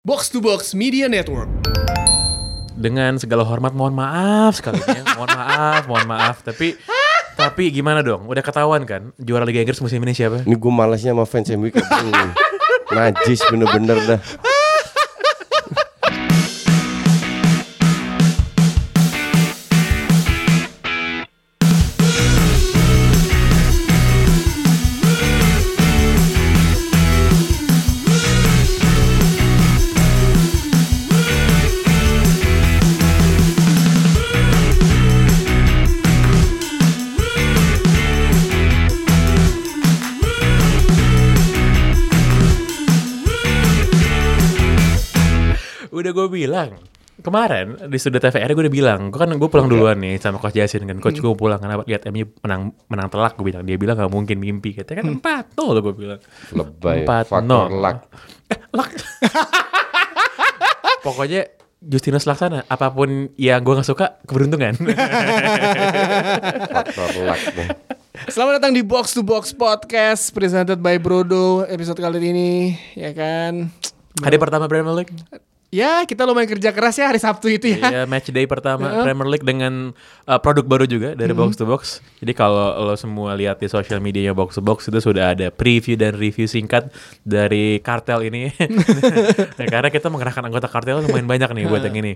Box to Box Media Network. dengan segala hormat mohon maaf sekali ya. mohon maaf mohon maaf tapi tapi gimana dong udah ketahuan kan juara Liga Inggris musim ini siapa Ini gue malasnya sama fans MU kayak gini. Najis bener-bener dah. Bilang kemarin di studio TVR gue udah bilang gue kan gue pulang duluan nih sama coach Jasin kan coach gue pulang kenapa lihat MU menang menang telak gue bilang dia bilang nggak mungkin mimpi katanya kan empat nol gue bilang Lebay. Empat Faktor nol. luck. Lak. Pokoknya Justinus Laksana, apa pun yang gue gak suka, keberuntungan. Faktor luck nih. Selamat datang di Box to Box Podcast presented by Brodo episode kali ini ya kan. Hari pertama Premier League, Ya kita lumayan kerja keras ya hari Sabtu itu ya. ya match day pertama Premier League dengan uh, produk baru juga dari Box to Box. Jadi kalau lo semua lihat di sosial medianya Box to Box itu sudah ada preview dan review singkat dari kartel ini. Nah, karena kita mengerahkan anggota kartel lumayan banyak nih buat yang ini.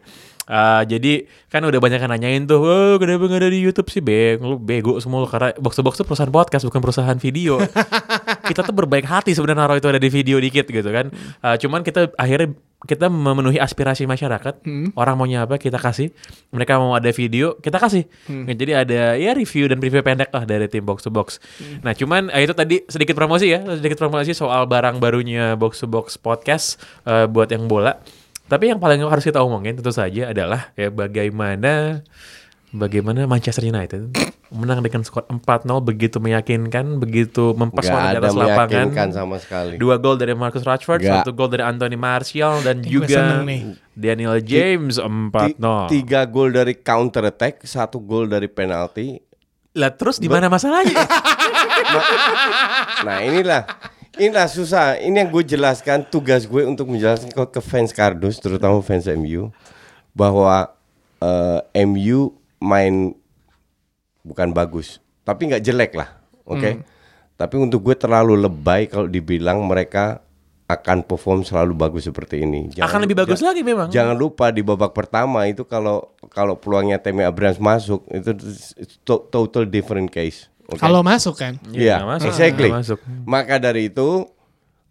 Uh, jadi kan udah banyak yang nanyain tuh, "Wah, kenapa nggak ada di YouTube sih, Beng? Lu bego semua lu karena Box to Box tuh perusahaan podcast bukan perusahaan video." kita tuh berbaik hati sebenarnya naruh itu ada di video dikit gitu kan. Uh, cuman kita akhirnya kita memenuhi aspirasi masyarakat. Orang maunya apa kita kasih. Mereka mau ada video kita kasih. Nah, Jadi ada ya review dan preview pendek lah dari tim Box to Box. Nah cuman eh, itu tadi sedikit promosi ya, sedikit promosi soal barang barunya Box to Box podcast eh, buat yang bola. Tapi yang paling harus kita omongin tentu saja adalah ya bagaimana bagaimana Manchester United menang dengan skor 4-0 begitu meyakinkan, begitu Gak mempesona di atas lapangan. sama sekali. Dua gol dari Marcus Rashford, Nggak. satu gol dari Anthony Martial dan Gue juga. Daniel James Ti- 4-0. Tiga gol dari counter attack, satu gol dari penalti. Lah terus di mana masalahnya? Nah inilah Inilah susah. Ini yang gue jelaskan tugas gue untuk menjelaskan ke, ke fans kardus, terutama fans MU, bahwa eh, MU main bukan bagus, tapi nggak jelek lah, oke. Tapi untuk gue terlalu lebay kalau dibilang mereka akan perform selalu bagus seperti ini. Akan lebih bagus lagi memang. Jangan lupa di babak pertama itu kalau kalau peluangnya Temi Abrams masuk itu to- total different case. oke? Kalau masuk kan. Iya, nggak masuk, exactly. nggak masuk. Maka dari itu,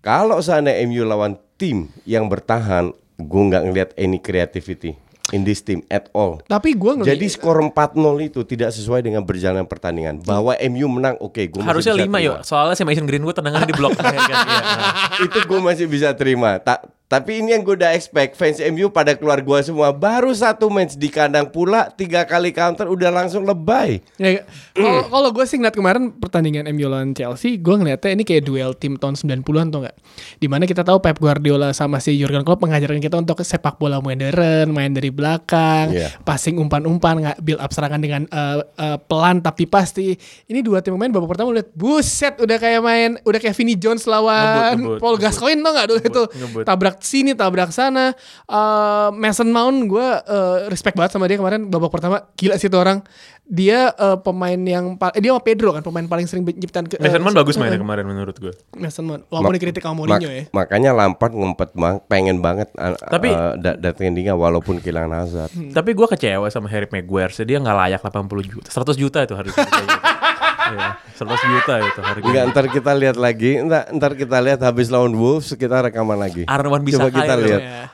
kalau seandainya MU lawan tim yang bertahan, gue nggak ngelihat any creativity in this team at all. Tapi gue ngeliat Jadi skor 4-0 itu tidak sesuai dengan berjalan pertandingan. Bahwa MU menang, oke, gue Harusnya 5 yuk. Soalnya si Mason Greenwood tendangannya di blok. Kan? Nah. itu gue masih bisa terima. Tak, tapi ini yang gue udah expect fans MU pada keluar gua semua baru satu match di kandang pula tiga kali counter udah langsung lebay. Ya, kalau kalau gue sih ngeliat kemarin pertandingan MU lawan Chelsea, gue ngeliatnya ini kayak duel tim tahun 90-an tuh nggak? Di mana kita tahu Pep Guardiola sama si Jurgen Klopp mengajarkan kita untuk sepak bola modern, main dari belakang, Iya. passing umpan-umpan, nggak build up serangan dengan eh, eh, pelan tapi pasti. Ini dua tim pemain babak pertama lihat buset udah kayak main, udah kayak Vinnie Jones lawan Ngebut, ngebut, Paul ngebut. Gascoigne tuh nggak dulu Ngebut, itu ngebut. tabrak sini tabrak sana Eh, Mason Mount gue eh, respect banget sama dia kemarin babak pertama gila sih itu orang dia eh, pemain yang eh, dia sama Pedro kan pemain paling sering nyiptain ke, eh, Mason Mount bagus mainnya eh, kemarin menurut gue. Mason Mount walaupun Ma- dikritik sama Mak- Mourinho ya Makanya Lampard ngempet bang, pengen banget uh, Tapi- uh, da- datengin dia walaupun kehilangan Hazard. Hmm. Tapi gue kecewa sama Harry Maguire. Dia nggak layak 80 juta. 100 juta itu harusnya. Iya, 100 juta itu harganya. Enggak, ntar kita lihat lagi. Ntar, ntar kita lihat habis lawan Wolves kita rekaman lagi. Aaron Wan bisa Coba kita lihat. Ya.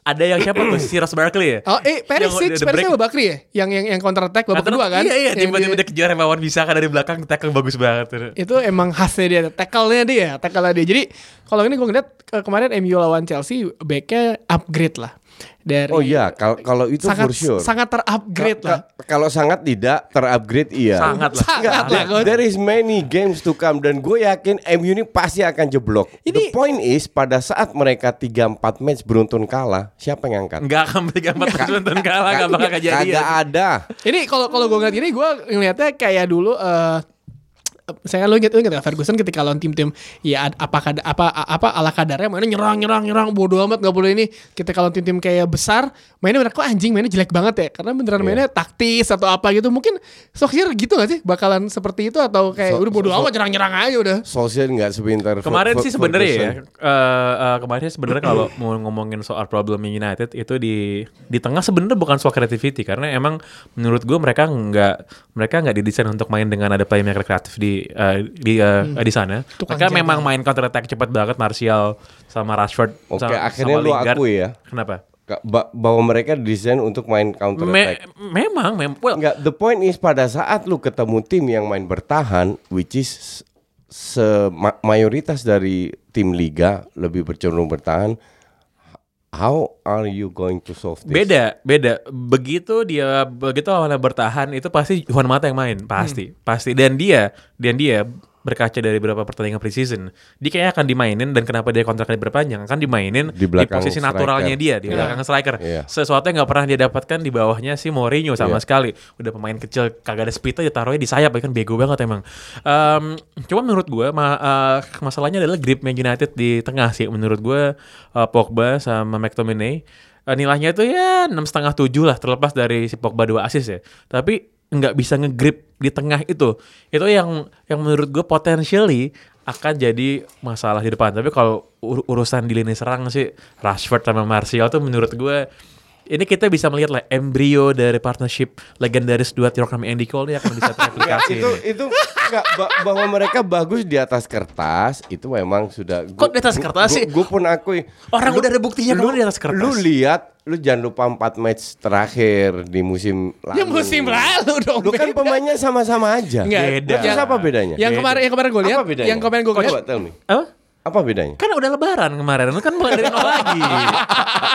Ada yang siapa tuh? Si Ross Barkley ya? Oh, eh, Perisic, Perisic sama Bakri ya? Yang yang yang counter attack babak Nah, kedua kan? Iya, iya. Yang Tiba-tiba dia- kejar sama Wan bisa kan dari belakang tackle bagus banget. tuh. itu emang khasnya dia tackle-nya dia tackle-nya dia jadi kalau ini gue ngeliat ke- kemarin MU lawan Chelsea backnya upgrade lah dari Oh iya, kal- kalau itu sangat for sure. sangat terupgrade lah Ka- Kalau sangat tidak terupgrade iya. Sangat lah. Sangat lah, there- is many games to come dan gue yakin MU ini pasti akan jeblok. The Ini- point is pada saat mereka 3-4 match beruntun kalah, siapa yang angkat? Enggak akan tiga empat nonton kalah nggak bakal kejadian. Kagak ada. Ini kalau kalau gue ngeliat ini gue ngeliatnya kayak dulu eh saya lo inget lo inget gak Ferguson ketika lawan tim-tim ya apa kada, apa apa ala kadarnya mainnya nyerang nyerang nyerang bodoh amat nggak boleh ini. Ketika lawan tim-tim kayak besar mainnya bener kok anjing mainnya jelek banget ya? Karena beneran mainnya taktis atau apa gitu mungkin Solskjaer gitu gak sih? Bakalan seperti itu atau kayak So- udah bodoh so- amat nyerang-nyerang aja udah. Solskjaer nggak sepintar Kemarin Fer- sih sebenarnya ya, eh, eh, kemarin sih sebenarnya kalau mau ngomongin soal problem United itu di di tengah sebenarnya bukan soal creativity. Karena emang menurut gue mereka nggak mereka nggak didesain untuk main dengan ada playmaker kreatif di eh, di eh, di sana. Tukang Mereka memang main counter attack cepat banget Martial sama Rashford. Oke, sama, akhirnya sama lu Lingard. akui ya. Kenapa? Ba- bahwa mereka desain untuk main counter Me- attack. memang, memang. Well, Enggak, the point is pada saat lu ketemu tim yang main bertahan, which is se ma- mayoritas dari tim liga lebih bercenderung bertahan, how are you going to solve this? Beda, beda. Begitu dia begitu lawannya bertahan itu pasti Juan Mata yang main, pasti, Hmm. pasti. Dan dia, dan dia berkaca dari beberapa pertandingan preseason, dia kayaknya akan dimainin dan kenapa dia kontraknya diperpanjang kan dimainin Di belakang posisi striker. naturalnya dia di Iya. belakang striker. Iya. Sesuatu yang nggak pernah dia dapatkan di bawahnya si Mourinho sama Iya. sekali. Udah pemain kecil kagak ada speed aja taruhnya di sayap kan bego banget emang. Um, cuma menurut gue ma- uh, masalahnya adalah grip Man United di tengah sih menurut gue uh, Pogba sama McTominay uh, nilainya itu ya enam setengah tujuh lah terlepas dari si Pogba dua asis ya. Tapi nggak bisa ngegrip di tengah itu. Itu yang yang menurut gue potentially akan jadi masalah di depan. Tapi kalau ur- urusan di lini serang sih Rashford sama Martial tuh menurut gue ini kita bisa melihat lah embrio dari partnership legendaris dua Tyrone sama Andy Cole ini akan bisa Enggak, teraplikasi. itu ini. itu enggak ba- bahwa mereka bagus di atas kertas itu memang sudah Kok di atas kertas sih? Gue pun akui. Orang udah ada buktinya lu, di atas kertas? Lu lihat, lu jangan lupa empat match terakhir di musim lalu. ya musim lalu dong Lu kan beda. pemainnya sama-sama aja. Enggak, Beda. Terus apa bedanya? yang kemarin yang kemarin gue lihat Apa bedanya? yang kemarin gue lihat Coba tell me. Apa? Apa bedanya? Kan udah lebaran kemarin, kan mulai dari nol lagi.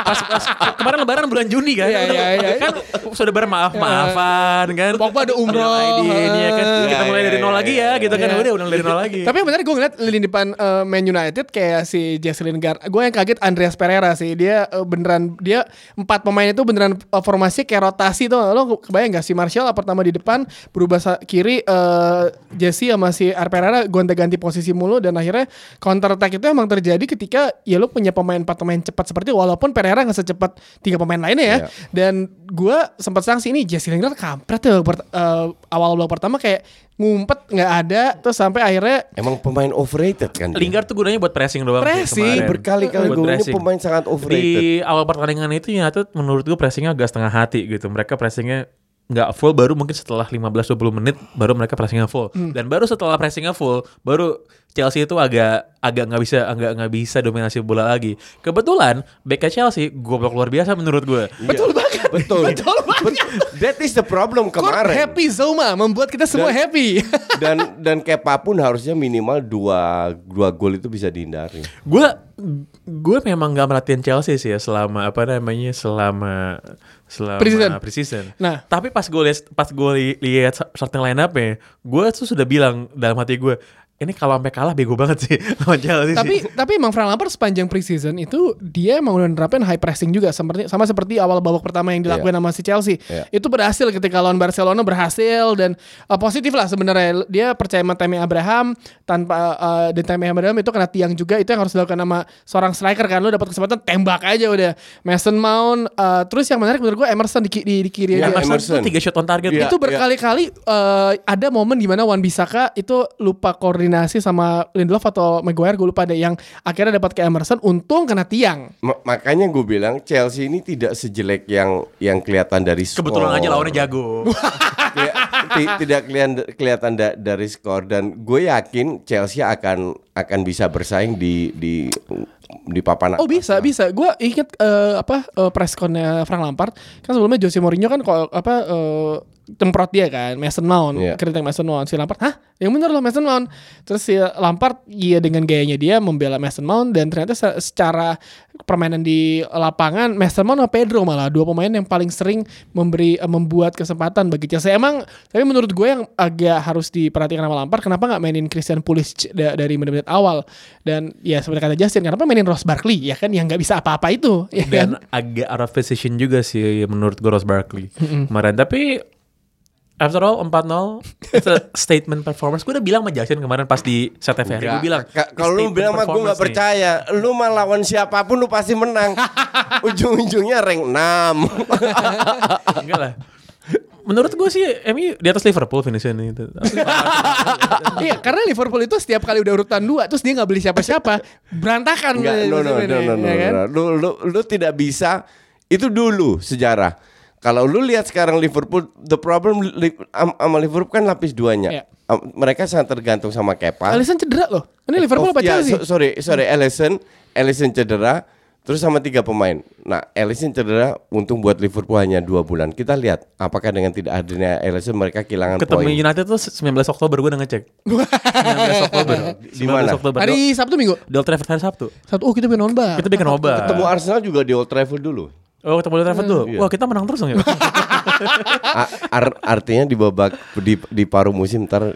Pas, pas kemarin lebaran bulan Juni kan. Iya, iya, iya. Kan sudah bermaaf-maafan kan. Pogba ada umroh. Ini, ini ya kan. Kita mulai dari nol lagi ya, gitu kan. Udah, udah dari nol lagi. Tapi yang benar gue ngeliat lini depan eh, Man United kayak si Jesse Lingard. Gue yang kaget Andreas Pereira sih. Dia eh, beneran dia empat pemain itu beneran eh, formasi kayak rotasi tuh. Lo kebayang gak si Martial pertama di depan berubah kiri eh, Jesse sama si Pereira gonta-ganti posisi mulu dan akhirnya counter attack itu emang terjadi ketika ya lo punya pemain empat pemain cepat seperti itu. walaupun Pereira nggak secepat tiga pemain lainnya ya. Iya. Dan gue sempat sanksi ini Jesse Lingard kampret tuh eh, awal babak pertama kayak ngumpet nggak ada terus sampai akhirnya Emang pemain overrated kan? dia? Lingard tuh gunanya buat pressing doang. sih Pressing, berkali-kali gue ini pressing. pemain sangat overrated. Di awal pertandingan itu United menurut gue pressingnya agak setengah hati gitu. Mereka pressingnya nggak full baru mungkin setelah 15-20 menit baru mereka pressingnya full. Hmm. dan baru setelah pressingnya full baru Chelsea itu agak agak nggak bisa agak nggak bisa dominasi bola lagi. Kebetulan backnya Chelsea goblok luar biasa menurut gue. Betul banget Betul. betul banget That is the problem kemarin. happy Zoma membuat kita semua Dan- happy. dan dan Kepa pun harusnya minimal dua dua gol itu bisa dihindari. gue gue memang nggak merhatiin Chelsea sih ya selama apa namanya selama selama Preseason. preseason. Nah. tapi pas gue lihat pas gue li- lihat starting line up nya gue tuh sudah bilang dalam hati gue ini kalau sampai kalah bego banget sih lawan Chelsea tapi sih. tapi emang Frank Lampard sepanjang preseason itu dia emang udah nerapin high pressing juga seperti sama seperti awal babak pertama yang dilakukan sama si Chelsea. Iya. Itu berhasil ketika lawan Barcelona berhasil dan uh, positif lah sebenarnya dia percaya sama Tammy Abraham tanpa uh, dan Tammy Abraham itu kena tiang juga itu yang harus dilakukan sama seorang striker kan lu dapat kesempatan tembak aja udah. Mason Mount uh, terus yang menarik menurut gue Emerson di, di, di kiri Iya, aja. Emerson, Emerson. tiga shot on target Iya. itu berkali-kali eh, ada momen di mana Wan Bisaka itu lupa koordinasi sama Lindelof atau Maguire gue lupa deh yang akhirnya dapat ke Emerson untung kena tiang. Ma- makanya gue bilang Chelsea ini tidak sejelek yang yang kelihatan dari skor. kebetulan aja lawannya jago. Tidak kelihatan kelihatan da- dari skor. Dan gue yakin Chelsea akan akan bisa bersaing di di di papan Oh bisa bisa. Gue inget eh, apa eh, press connya Frank Lampard. Kan sebelumnya Jose Mourinho kan kalau apa eh, temprot dia kan Mason Mount. Iya. kritik Mason Mount. Si Lampard hah? Yang bener loh Mason Mount. Terus si Lampard iya dengan gayanya dia membela Mason Mount dan ternyata se- secara permainan di lapangan Mason Mount sama Pedro malah dua pemain yang paling sering memberi eh, membuat kesempatan bagi Chelsea. Emang tapi menurut gue yang agak harus diperhatikan sama Lampard kenapa nggak mainin Christian Pulisic da- dari menit-menit awal? Dan ya seperti kata Justin kenapa mainin Ross Barkley? Ya kan yang nggak bisa apa-apa itu. Ya kan? dan agak out of position juga sih menurut gue Ross Barkley kemarin. Tapi After all 4-0 It's a statement performance Gue udah bilang sama Jackson kemarin pas di set TVRI Gue bilang Ka- kalau lu bilang mah gue performance nggak nih. percaya. Lu mah lawan siapa pun lu pasti menang. Ujung-ujungnya rank 6. Enggak lah Menurut gue sih MU di atas Liverpool finishnya nih iya, karena Liverpool itu setiap kali udah urutan dua terus dia nggak beli siapa-siapa, berantakan. Enggak, no, no, no, ini, no, no, ya kan? no. Lu, lu, lu tidak bisa. Itu dulu sejarah. Kalau lu lihat sekarang Liverpool, the problem li, am- sama Liverpool kan lapis duanya. Iya. Am- mereka sangat tergantung sama Kepa. Alisson cedera loh. Ini Liverpool Oh, apa ya, Chelsea? so- sorry, sorry, Alisson, Alisson cedera, terus sama tiga pemain. Nah, Alisson cedera, untung buat Liverpool hanya dua bulan. Kita lihat apakah dengan tidak hadirnya Alisson mereka kehilangan Ketemu poin. United tuh 19 Oktober gue udah ngecek 19 Oktober Di mana? 19 Oktober Hari Sabtu Minggu. Di Old Trafford hari Sabtu Sabtu, oh kita bikin nonbar. Kita bikin obat Ketemu Arsenal juga di Old Trafford dulu. Oh ketemu di Old Trafford dulu Iya. Wah kita menang terus dong ya ar- artinya di babak di, di paruh musim ntar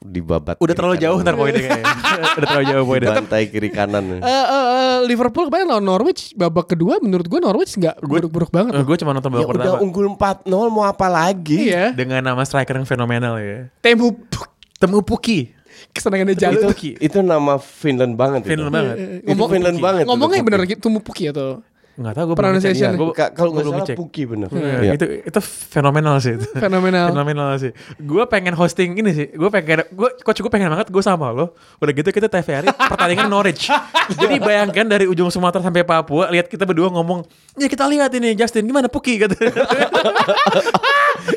dibabat. Udah terlalu jauh ntar poinnya kayaknya Udah terlalu jauh poinnya Bantai kiri kanan. Eh, eh, eh, Liverpool kemarin lawan Norwich babak kedua menurut gue Norwich nggak buruk-buruk banget. Eh, Gue cuma nonton Ya babak udah pertama unggul 4-0 mau apa lagi? Iya. Dengan nama striker yang fenomenal ya Temu Temu Puki kesenangannya Itu, jalan. itu nama Finland banget itu. Finland banget Itu Finland banget. itu, Ngomongnya Puki. bener gitu, Temu Puki atau Nggak tahu gue Pronunciation. Iya, ka- kalau nggak salah ngecek. Puki bener. Iya, Iya. Itu itu fenomenal sih itu. fenomenal. Fenomenal sih. Gue pengen hosting ini sih. Gue pengen, gue coach gue pengen banget gue sama lo. Udah gitu kita TVRI pertandingan Norwich. Jadi bayangkan dari ujung Sumatera sampai Papua, lihat kita berdua ngomong, ya kita lihat ini Justin gimana Puki gitu.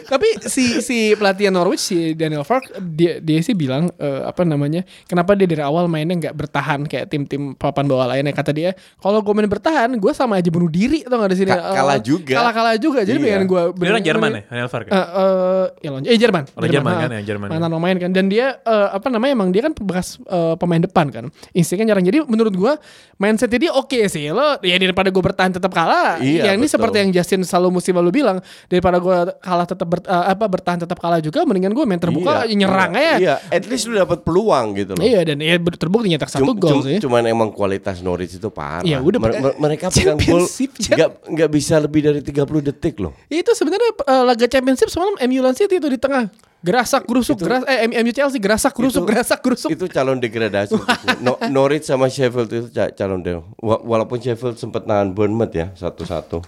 Tapi si si pelatih Norwich si Daniel Fark dia dia sih bilang eh, apa namanya kenapa dia dari awal mainnya nggak bertahan kayak tim-tim papan bawah lainnya kata dia kalau gue main bertahan gue sama aja bunuh diri atau nggak di sini Ka- kalah Eh, juga. kalah kalah juga jadi Iya. pengen gue Dia orang Jerman ya, Daniel Fark. Eh, eh, ya eh Jerman. Orang Jerman kan, ya, Jerman. Mantan pemain kan dan dia eh, apa namanya emang dia kan bekas eh, pemain depan kan. Instingnya nyerang. Jadi menurut gua mindset dia oke sih. Lo ya daripada gue bertahan tetap kalah. Iya, yang ini betul. seperti yang Justin selalu musim lalu bilang daripada gua kalah tetap ber- eh, apa bertahan tetap kalah juga mendingan gue main terbuka Iya, nyerang iya. aja. Iya, at least lu dapat peluang gitu loh. Iya dan ya terbukti nyetak satu gol sih. Cuman emang kualitas Norwich itu parah. Ya udah, Mer- mer- mereka pegang gol Championship, nggak nggak bisa lebih dari 30 detik loh. Itu sebenarnya eh, laga championship semalam MU Lawan City itu di tengah. Gerasak gerusuk geras eh MU Chelsea gerasak gerusuk Itu- gerasak gerusuk. Itu calon degradasi. no, Norwich sama Sheffield itu ca- calon. Wa- Walaupun Sheffield sempat nahan Bournemouth ya satu-satu.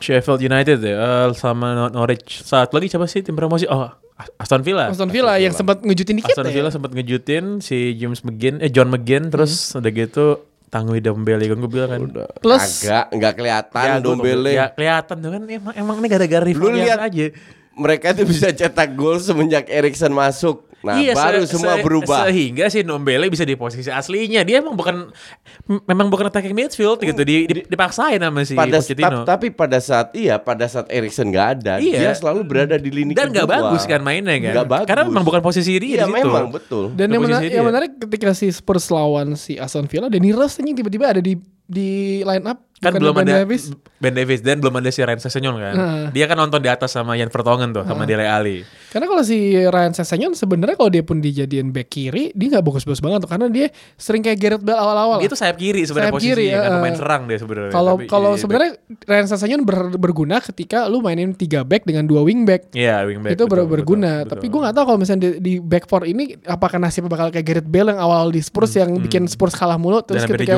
Sheffield United ya, eh, sama Nor- Norwich. Saat lagi siapa sih tim promosi? Oh, Aston Villa. Aston Villa yang sempat ngejutin dikit Aston ya. Villa sempat ngejutin si James McGinn, eh John McGinn, terus udah gitu Tanguy Dembele kan gue bilang kan. Plus Agak nggak kelihatan Ya, Dombele. Ya kelihatan tuh kan emang, emang ini gara-gara Lu lihat aja. mereka itu bisa cetak gol semenjak Erikson masuk. Nah, Iya, baru se- semua se- berubah. Sehingga si Nombele bisa di posisi aslinya. Dia emang bukan memang bukan attacking midfield gitu. Di, di- dipaksain sama si pada Pochettino. tap- tapi pada saat iya pada saat Erikson nggak ada Iya. dia selalu berada di lini Dan nggak kedua. bagus kan mainnya kan. Nggak bagus. Karena memang bukan posisi dia iya di situ. memang betul Dan yang, mena- dia. yang menarik ketika si Spurs lawan si Aston Villa, Danny Rose anjing tiba-tiba ada di di line up kan bukan belum Ben ada. Ben Davis dan belum ada si Ryan Sessegnon kan. Dia kan nonton di atas sama Jan Vertonghen tuh sama Dele Alli. Karena kalau si Ryan Sessegnon sebenarnya kalau dia pun dijadiin back kiri, dia nggak bagus-bagus banget tuh karena dia sering kayak Gareth Bale awal-awal. Dia tuh sayap kiri sebenarnya posisinya kiri, kan eh, pemain serang dia sebenarnya. Kalau kalau jadi sebenarnya Ryan Sessegnon ber- berguna ketika lu mainin tiga back dengan dua wing back. Iya, wingback. itu ber- betul, berguna. betul, Tapi gue nggak tahu kalau misalnya di, di back four ini apakah nasibnya bakal kayak Gareth Bale yang awal di Spurs yang bikin Spurs kalah mulu terus Hmm, Dan ketika.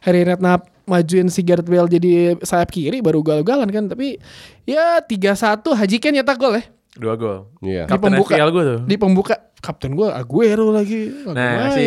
Harry Redknapp majuin si Gareth Bale jadi sayap kiri baru ugal-ugalan kan. Tapi ya 3-1 Haji Ken nyetak gol ya. dua gol. Iya. Di pembuka. FPL gue tuh. Di pembuka kapten gue Aguero lagi. Nah, main. si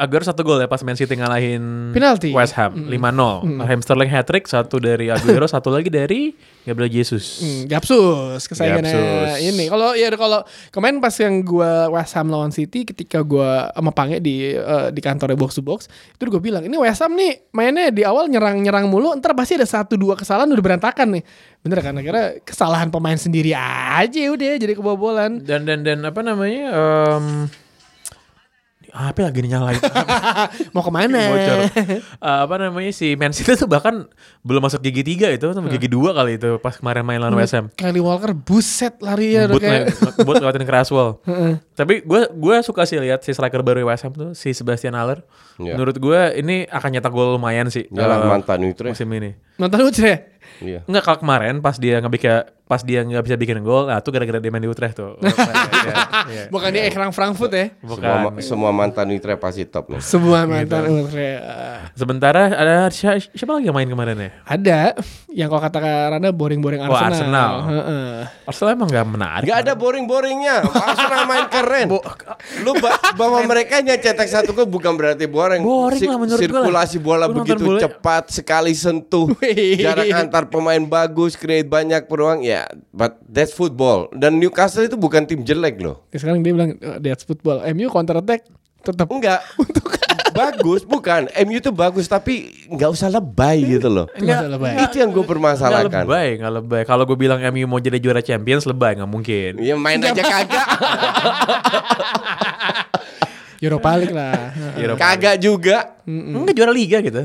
Aguero satu gol ya pas Man City ngalahin Penalti. West Ham 5-0. Raheem Sterling hat-trick, satu dari Aguero, satu lagi dari Gabriel Jesus. Hmm, Gapsus kesayangannya ini. Kalau ya kalau kemarin pas yang gua West Ham lawan City ketika gua sama Pange di eh, di kantornya box to box, itu gue bilang ini West Ham nih mainnya di awal nyerang-nyerang mulu, ntar pasti ada satu dua kesalahan udah berantakan nih. Bener kan? Akhirnya kesalahan pemain sendiri aja udah jadi kebobolan. Dan dan dan apa namanya? Em, apa lagi nyalain Mau ke mana? bocor. Eh, apa namanya si Man City tuh bahkan belum masuk gigi 3 itu, sama gigi 2 kali itu pas kemarin main lawan West Ham. Kylie Walker buset lari ya Buat kayak buat lewatin Craswell. Tapi gue gue suka sih lihat si striker baru Ham tuh si Sebastian Haller. Iya. Menurut gue ini akan nyetak gol lumayan sih. Yalah, eh, mantan Utrecht. musim ini. lucu ya? Iya. Enggak kalau kemarin pas dia ngebikin pas dia nggak bisa bikin gol, nah tuh gara-gara dia main di Utrecht tuh. Iya, iya. Bukan dia Ekrang Frankfurt ya. Semua, Bukan. semua mantan Utrecht pasti top nih. Semua mantan Utrecht. Sementara ada siapa, siapa lagi yang main kemarin ya? Ada yang kalau kata Rana boring-boring Oh, Arsenal. Arsenal. Heeh. Arsenal emang nggak menarik. Gak ada boring-boringnya. Arsenal main keren. Lu ba- bahwa mereka nyetak satu gol bukan berarti boring. Boring lah menurut. Sirkulasi bola begitu bola- cepat sekali sentuh. Jarak antar pemain bagus, create banyak peluang ya. But that's football. Dan Newcastle itu bukan tim jelek loh. Ya, Sekarang dia bilang "Oh, that's football. MU counter attack tetap Enggak. bagus bukan. MU itu bagus tapi nggak usah lebay gitu loh. Nggak usah lebay. Itu yang gue Nggak permasalahkan. lebay, nggak lebay. Kalau gue bilang MU mau jadi juara Champions lebay, nggak mungkin. Ya main aja kagak. Europa League lah. Europa kagak juga. Enggak juara liga gitu.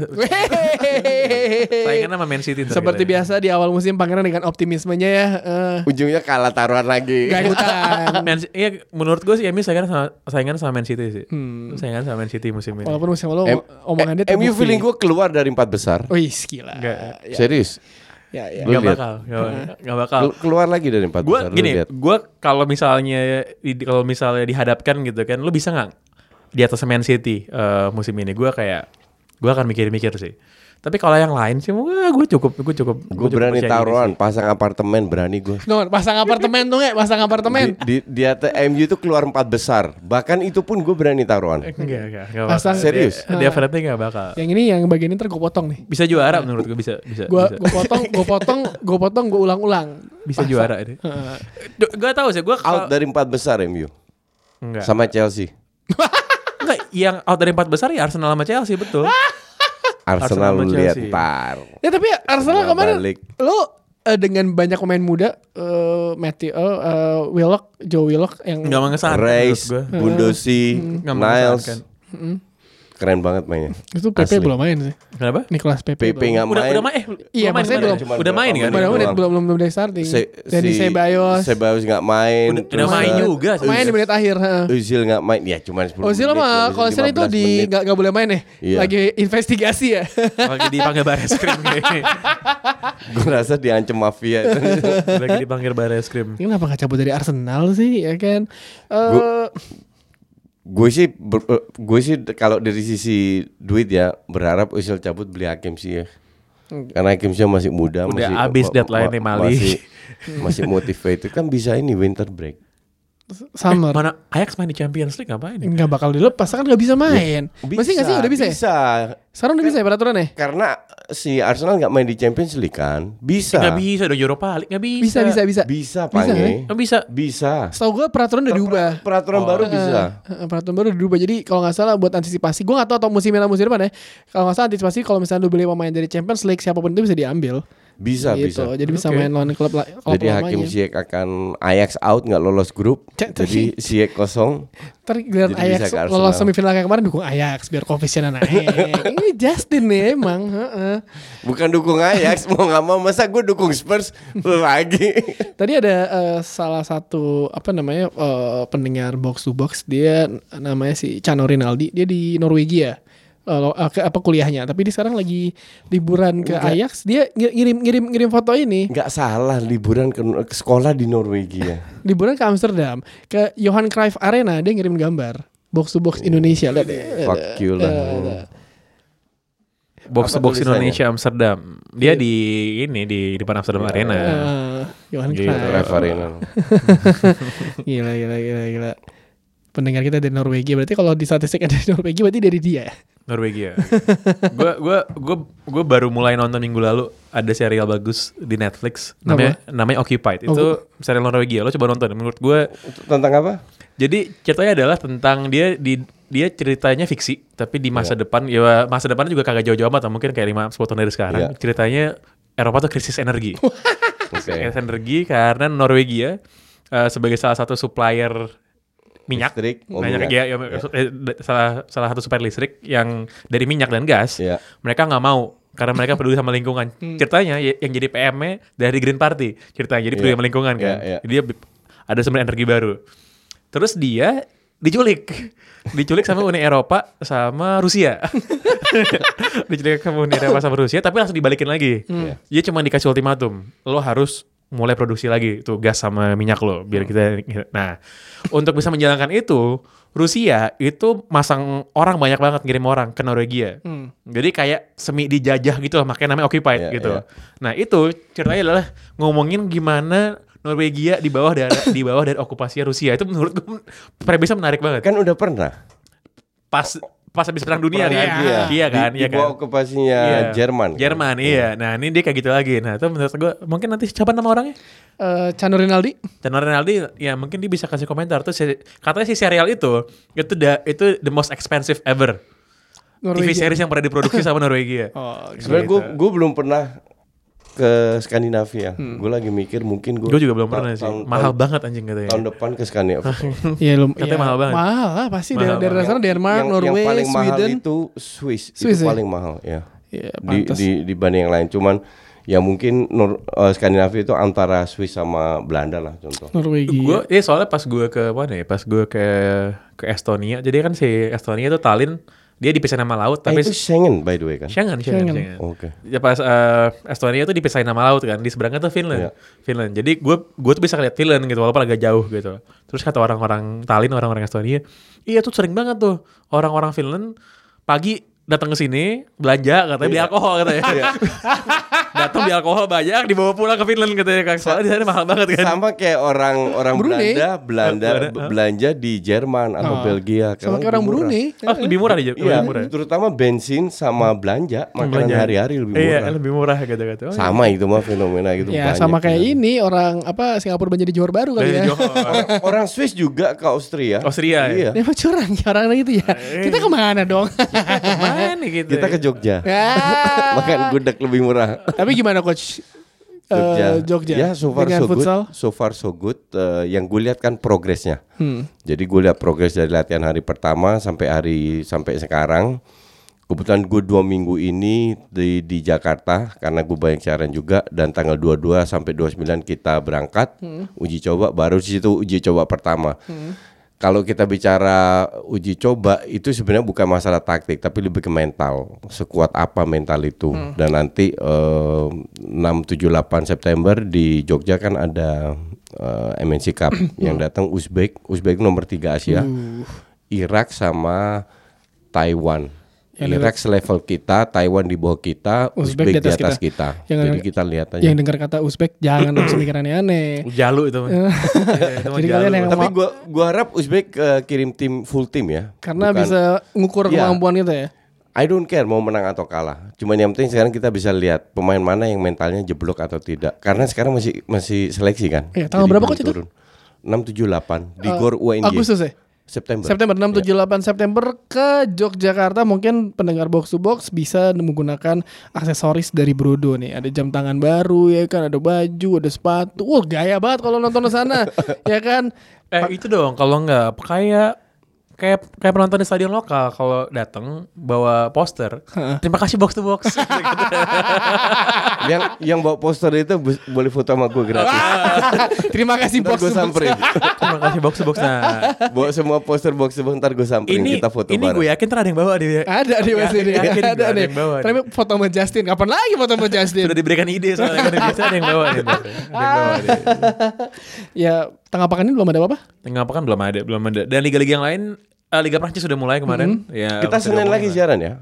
Saingan sama Man City Seperti kita. biasa di awal musim Pangeran dengan optimismenya ya. eh, Ujungnya kalah taruhan lagi. Gak ikutan. Man, iya, menurut gue sih MU saingan sama saingan sama Man City sih. Hmm. Saingan sama Man City musim ini. Walaupun musim lalu M- omongan dia eh, MU terbukti. feeling gue keluar dari empat besar. Wih, gila. Nggak. Ya, Serius. ya, ya. Gak bakal, gak, nggak bakal. Kel- keluar lagi dari empat Gue besar. gini, gue kalau misalnya di- kalau misalnya dihadapkan gitu kan, lu bisa nggak di atas Man City eh, musim ini? Gue kayak gue akan mikir-mikir sih. Tapi kalau yang lain sih, wah gue cukup, gue cukup. Gue berani taruhan, pasang apartemen berani gue. No, pasang apartemen tuh nggak? Pasang apartemen. Di, di, di atas MU itu keluar empat besar. Bahkan itu pun gue berani taruhan. Enggak, enggak, enggak Pasang- bakal. Serius? Dia, definitely enggak bakal. Yang ini yang bagian ini ntar gue potong nih. Bisa juara menurut gue bisa, bisa. Gue bisa. gue potong, gue potong, gue potong, gue ulang-ulang. bisa juara ini. Gak tahu sih, gue Out dari empat besar MU. enggak. Sama Chelsea. enggak, yang out dari empat besar ya Arsenal sama Chelsea betul. Arsenal Arsenal lu lihat. Ya tapi Arsenal Nggak kemarin balik. lo eh, dengan banyak pemain muda eh Matthew eh, eh, Willock, Joe Willock yang Enggak mengesankan Reis. Bundosi, Nggak Niles. Keren banget mainnya. itu PP Asli. belum main sih. Kenapa? Nicolas PP. PP nggak Udah main. udah main eh Iya, main maksudnya belum. udah main kan? Belum, doang. belum, belum, belum dari starting. Se- Dari si- Sebayos. Sebayos nggak main. Udah- udah main juga sih. Main di menit akhir. heeh. Özil nggak main. Ya cuma 10 Ozil menit, mah kalau itu 15 di nggak nggak boleh main ya. Iya. Lagi investigasi ya. Lagi dipanggil baris krim. Gue rasa diancam mafia. Lagi dipanggil baris krim. Kenapa nggak cabut dari Arsenal sih ya kan? Eh gue sih ber- eh, gue sih kalau dari sisi duit ya berharap Özil cabut beli Hakim sih ya. Karena Hakim sih masih muda, Udah masih habis deadline-nya Mali. Masih, masih motivated kan bisa ini winter break. Summer. Mana Ajax main di Champions League ngapain? ya? Nggak bakal dilepas kan nggak bisa main. Masih nggak sih udah bisa, ya? Bisa. Sekarang udah bisa ya peraturannya? Karena si Arsenal nggak main di Champions League kan? Bisa. Nggak bisa udah Europa League nggak bisa. Bisa bisa bisa. Bisa, Bisa, Pange. kan? Nggak bisa. Bisa. Setahu gue peraturan udah diubah. Peraturan baru bisa. Eh, peraturan baru udah diubah jadi kalau nggak salah buat antisipasi gue nggak tahu atau musim ini atau musim depan ya kalau nggak salah antisipasi kalau misalnya lu beli pemain dari Champions League siapa pun itu bisa diambil Bisa, gitu bisa. jadi bisa Oke. main lawan klub la- klub Jadi Hakim. Ziyech akan Ajax out nggak lolos grup. Cek, Jadi Ziyech kosong. Bisa Ajax lolos semifinal kayak kemarin dukung Ajax biar koefisiennya naik ini Justin nih emang. Bukan dukung Ajax mau nggak mau masa gue dukung Spurs lagi. Tadi ada eh, salah satu apa namanya eh, pendengar box to box dia namanya si Cano Rinaldi dia di Norwegia Eh, eh, ke, apa kuliahnya tapi dia sekarang lagi liburan ke Ajax dia ngir- ngirim ngirim ngirim foto ini Nggak salah liburan ke, ke sekolah di Norwegia. liburan ke Amsterdam ke Johan Cruyff Arena dia ngirim gambar box to box Indonesia lihat deh. Fuck you lah. Eh, Box to box? Indonesia Amsterdam. Dia di ini di depan Amsterdam Arena. eh, Johan Gitu. Cruyff Arena. gila gila gila gila pendengar kita dari Norwegia berarti kalau di statistik ada di Norwegia berarti dari dia Norwegia. Gue gua gua gua baru mulai nonton minggu lalu ada serial bagus di Netflix namanya namanya Occupied. Itu serial Norwegia. Lo coba nonton. Menurut gue Tentang apa? jadi ceritanya adalah tentang dia di dia ceritanya fiksi tapi di masa depan ya masa depan juga kagak jauh-jauh amat mungkin kayak 5 10 tahun dari sekarang. Iya. Ceritanya Eropa tuh krisis energi. Oke. krisis energi karena Norwegia eh, sebagai salah satu supplier minyak Listrik, oh, banyak minyak. ya, ya, eh, salah salah satu supplier listrik yang dari minyak dan gas Iya. mereka nggak mau karena mereka peduli sama lingkungan ceritanya ya- yang jadi PM-nya dari Green Party ceritanya jadi peduli Iya. sama lingkungan kan Iya, iya. Jadi dia ada sumber energi baru terus dia diculik diculik sama Uni Eropa sama Rusia diculik sama Uni Eropa sama Rusia tapi langsung dibalikin lagi Iya. dia cuma dikasih ultimatum lo harus mulai produksi lagi tuh gas sama minyak lo biar kita nah untuk bisa menjalankan itu Rusia itu masang orang banyak banget ngirim orang ke Norwegia Hmm. jadi kayak semi dijajah gitu lah makanya namanya occupied Iya, gitu iya. nah itu ceritanya adalah ngomongin gimana Norwegia di bawah dari di bawah dari okupasi Rusia itu menurut gue premisnya menarik banget Kan udah pernah. pas pas habis perang dunia Perang kan dunia. iya kan iya kan okupasinya Iya. Jerman. kan? Jerman iya nah ini dia kayak gitu lagi nah itu menurut gue mungkin nanti siapa nama orangnya Eh, Cano Rinaldi. Channel Rinaldi ya mungkin dia bisa kasih komentar tuh si- katanya si serial itu itu da, itu the most expensive ever TV Norwegia. series yang pernah diproduksi sama Norwegia Oh, gitu. Sebenarnya gue gue belum pernah ke Skandinavia. Gue lagi mikir mungkin gue gue juga belum pernah sih mahal banget anjing katanya tahun depan ke Skandinavia. Iya, lum- Katanya iya, mahal banget. Mahal lah pasti Mahal dari, dari banget. sana Denmark, yang, Norway, yang paling mahal Sweden. itu Swiss, Swiss itu ya? paling mahal ya. Iya, di, di dibanding yang lain. Cuman ya mungkin Nor, eh, Skandinavia itu antara Swiss sama Belanda lah contoh. Norwegia. gue ya soalnya pas gue ke mana ya pas gue ke ke Estonia jadi kan si Estonia itu Tallinn dia dipisahin nama laut Eh, tapi itu Schengen by the way kan. Schengen, Schengen, Schengen. Schengen. Oke. Ya pas eh, Estonia tuh dipisahin nama laut kan, di seberangnya tuh Finland. Iya. Finland. Jadi gue gue tuh bisa lihat Finland gitu walaupun agak jauh gitu. Terus kata orang-orang Tallinn, orang-orang Estonia, iya tuh sering banget tuh orang-orang Finland pagi datang ke sini belanja katanya beli Iya. alkohol katanya. datang beli alkohol banyak dibawa pulang ke Finland katanya kan. Soalnya di sana mahal banget kan. Sama kayak orang orang Brunei. Belanda, Belanda belanja di Jerman atau Oh. Belgia Sama karena kayak orang. Brunei. Oh, lebih murah di Iya, lebih murah. terutama bensin sama belanja makanan Belanja. hari-hari lebih murah. Iya, lebih murah gitu-gitu. Oh, Sama itu mah fenomena gitu Ya banyak. sama kayak ya. ini orang apa Singapura di Johor Baru kali ya. Johor. Orang Swiss juga ke Austria. Austria ya? Iya. Dia mah curang ya orang gitu ya. Kita ke mana dong? Ke mana gitu? Kita ke Jogja. ya. Makan gudeg lebih murah. Tapi gimana coach? Eh, Jogja. Ya, so far Dengan so futsal. good. So far so good. Eh, yang gue lihat kan progresnya. Hmm. Jadi gue lihat progres dari latihan hari pertama sampai hari sampai sekarang. Kebetulan gue dua minggu ini di di Jakarta karena gue banyak siaran juga dan tanggal 22 sampai 29 kita berangkat uji coba baru di situ uji coba pertama. Kalau kita bicara uji coba itu sebenarnya bukan masalah taktik tapi lebih ke mental. Sekuat apa mental itu. Dan nanti eh, 6 7 8 September di Jogja kan ada eh, MNC Cup yang datang Uzbek, Uzbek nomor 3 Asia. Irak sama Taiwan. Yang Irak selevel kita, Taiwan di bawah kita, Uzbek Uzbek, di atas di atas kita. kita. Yang- Jadi kita lihat aja. Yang dengar kata Uzbek jangan langsung mikir aneh-aneh. Jalu itu. mah Jadi jalu. kalian yang Tapi gua gua harap Uzbek eh, kirim tim full tim ya. Karena Bukan- bisa ngukur Iya. kemampuan itu ya. I don't care mau menang atau kalah. Cuman yang penting sekarang kita bisa lihat pemain mana yang mentalnya jeblok atau tidak. Karena sekarang masih masih seleksi kan. Iya, tanggal Jadi berapa coach itu? turun. 6 7 8 di Eh, Gor UNY. Agustus ya? September. September 6 7 8 September ke Yogyakarta mungkin pendengar box to box bisa menggunakan aksesoris dari Brodo nih. Ada jam tangan baru ya kan, ada baju, ada sepatu. Wah, gaya banget kalau nonton di sana. ya kan? Eh itu dong kalau nggak kayak kayak kayak penonton di stadion lokal kalau datang bawa poster. Terima kasih box to box. yang yang bawa poster itu boleh foto sama gue gratis. Terima kasih Ntar box gue to box. samperin. Terima kasih box to box. Nah bawa semua poster box box ntar gue samperin ini kita foto ini bareng. gue yakin ntar ada yang bawa dia. Ada di Mas ini. Yakin Ada ada nih. yang bawa. Tapi foto sama Justin. Kapan lagi foto sama Justin? Sudah diberikan ide soalnya kan biasa ada yang bawa nih. ntar. Ada yang bawa nih. ya, tengah pekan ini belum ada apa-apa? Tengah pekan belum ada, belum ada. Dan liga-liga yang lain, eh, Liga Prancis sudah mulai kemarin. Ya, kita Senin lagi siaran ya.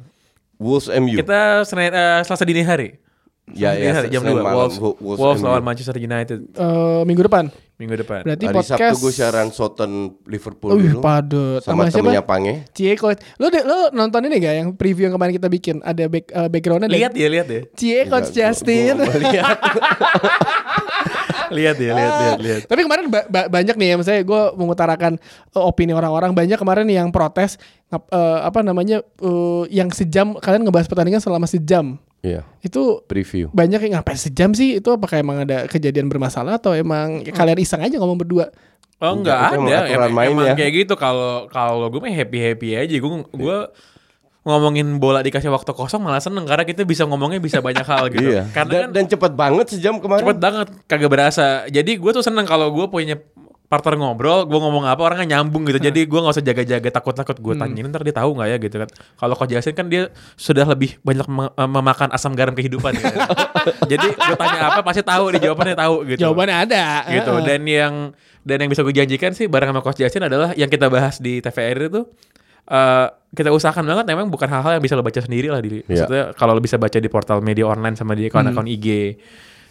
Wolves MU. Kita Senin eh, Selasa dini hari. Ya, ya, hari, jam Senin 2 malam, Wolves, Wo- Wolves Wolves lawan Manchester United Eh, minggu depan. minggu depan. Berarti Hari podcast. Sabtu gue siaran Soton Liverpool Wih, dulu. padet. Sama Sama siapa? temennya Pange. Cie coach. Lo de, lo nonton ini gak yang preview yang kemarin kita bikin? Ada back, eh, backgroundnya Lihat ya, lihat ya. Cie coach Justin. Lihat. Lihat ya, lihat, lihat, lihat. Tapi kemarin ba- ba- banyak nih ya, misalnya gue mengutarakan eh, opini orang-orang banyak kemarin yang protes ngap- eh, apa namanya eh, yang sejam kalian ngebahas pertandingan selama sejam Iya, itu preview. banyak yang ngapain sejam sih itu apakah emang ada kejadian bermasalah atau emang ya kalian iseng aja ngomong berdua Oh Enggak, enggak emang ada, emang, main emang ya. kayak gitu kalau kalau gue mah happy happy aja. Gue gue ngomongin bola dikasih waktu kosong malah seneng karena kita bisa ngomongnya bisa banyak hal gitu. Iya. Karena dan, kan dan cepet banget sejam kemarin. cepet banget kagak berasa. Jadi gue tuh seneng kalau gue punya partner ngobrol, gue ngomong apa orangnya nyambung gitu. Jadi gue nggak usah jaga-jaga takut-takut gue tanyain ntar dia tahu nggak ya gitu kan. Kalau Coach Justin kan dia sudah lebih banyak eh, memakan asam garam kehidupan. gitu. Jadi gue tanya apa pasti tahu dia jawabannya tahu gitu. Jawabannya ada. gitu. Dan yang dan yang bisa gue janjikan sih bareng sama Coach Justin adalah yang kita bahas di TVRI itu eh kita usahakan banget memang bukan hal-hal yang bisa lo baca sendiri lah di maksudnya kalau lo bisa baca di portal media online sama di akun-akun Hmm. IG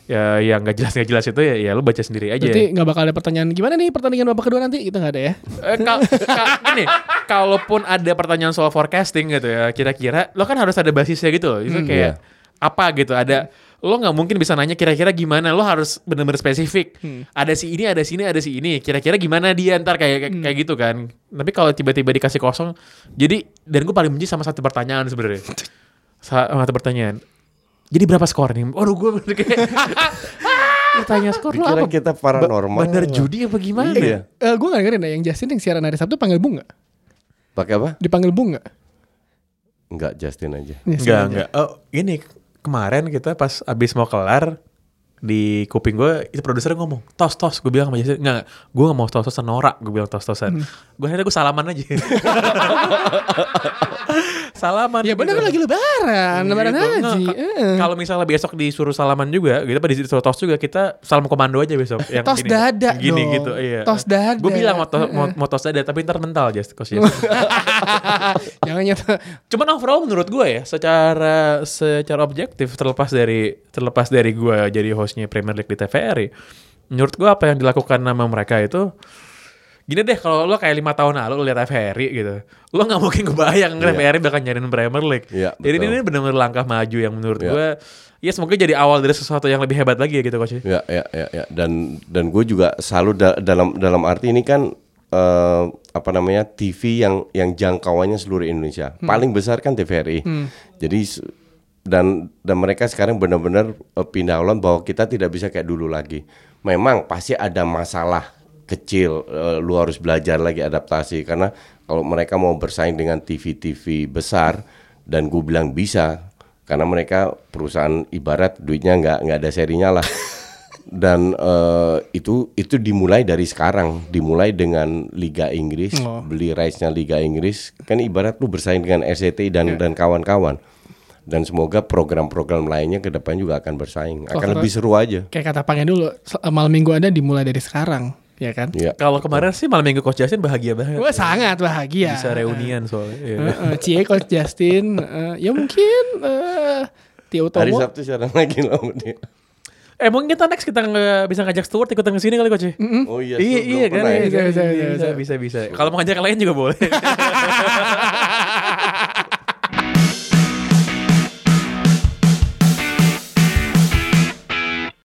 ya yang gak jelas gak jelas itu ya ya lo baca sendiri aja Berarti nggak bakal ada pertanyaan gimana nih pertandingan babak kedua nanti? Itu nggak ada ya? Eh, ka- ka- gini, kalaupun ada pertanyaan soal forecasting gitu ya, kira-kira lo kan harus ada basisnya gitu loh. Itu kayak apa gitu, ada lo nggak mungkin bisa nanya kira-kira gimana, lo harus bener-bener spesifik. Ada si ini, ada si ini, ada si ini. Kira-kira gimana dia ntar kayak kayak, kayak gitu kan. Tapi kalau tiba-tiba dikasih kosong, jadi dan gue paling benci sama satu pertanyaan sebenarnya. Sa- Sama satu pertanyaan. Jadi berapa skor nih? Waduh gue bener kayak Bertanya skor lo apa? kita paranormal. Bandar judi apa gimana? Iya. Eh gue nggak dengerin ya yang Justin yang siaran hari Sabtu panggil Bung nggak? Pakai apa? Dipanggil Bung nggak? Enggak, Justin aja. Ya, Enggak, siaran aja. enggak. Oh, ini kemarin kita pas abis mau kelar di kuping gue itu produsernya ngomong tos tos gue bilang sama Jason enggak gue gak mau tos tosan norak gue bilang tos tosan gue akhirnya gue salaman aja salaman Ya bener gitu. lagi lebaran, lebaran Gitu. haji. Nggak, ka- Eh. Kalau misalnya besok disuruh salaman juga, gitu apa disuruh tos juga, kita salam komando aja besok. Yang Tos ini, dada gini dong. gitu, iya. Tos dada. Gue bilang mau, to- mau, mau tos dada, tapi ntar mental coach Just. Jangan nyata. Cuman overall menurut gue ya, secara secara objektif terlepas dari terlepas dari gue jadi hostnya Premier League di TVRI, menurut gue apa yang dilakukan sama mereka itu gini deh kalau lo kayak lima tahun lalu lo lihat TVRI gitu, lo nggak mungkin kebayang Iya. TVRI bakal nyariin Premier League. Iya, jadi betul. ini benar-benar langkah maju yang menurut Iya. gue ya semoga jadi awal dari sesuatu yang lebih hebat lagi ya gitu coach. Ya, ya, ya, ya. Dan dan gue juga selalu da- dalam dalam arti ini kan eh, apa namanya TV yang yang jangkauannya seluruh Indonesia. Paling besar kan TVRI. Jadi s- dan dan mereka sekarang benar-benar eh, pindah haluan bahwa kita tidak bisa kayak dulu lagi. Memang pasti ada masalah kecil. eh, lu harus belajar lagi adaptasi karena kalau mereka mau bersaing dengan TV-TV besar dan gue bilang bisa karena mereka perusahaan ibarat duitnya nggak nggak ada serinya lah dan eh, itu itu dimulai dari sekarang dimulai dengan Liga Inggris Oh. beli rights-nya Liga Inggris kan ibarat lu bersaing dengan RCTI dan dan kawan-kawan dan semoga program-program lainnya ke depan juga akan bersaing akan lebih seru aja Kayak kata Pangnya dulu, sel- malam minggu Anda dimulai dari sekarang, ya kan? ya Kalau kemarin sih malam minggu coach Justin bahagia banget. Gue sangat bahagia. Bisa reunian soalnya. iya. Eh, eh, Cie Coach Justin, eh, ya mungkin eh Tio hari Utomo. Sabtu siaran lagi lah sama dia. Eh mungkin kita next kita nggak bisa ngajak Stuart ikutan ke sini kali coach. oh iya iya iya kan pernah ya. bisa Bisa, bisa bisa, bisa bisa. bisa, bisa. Kalau mau ngajak yang lain juga boleh.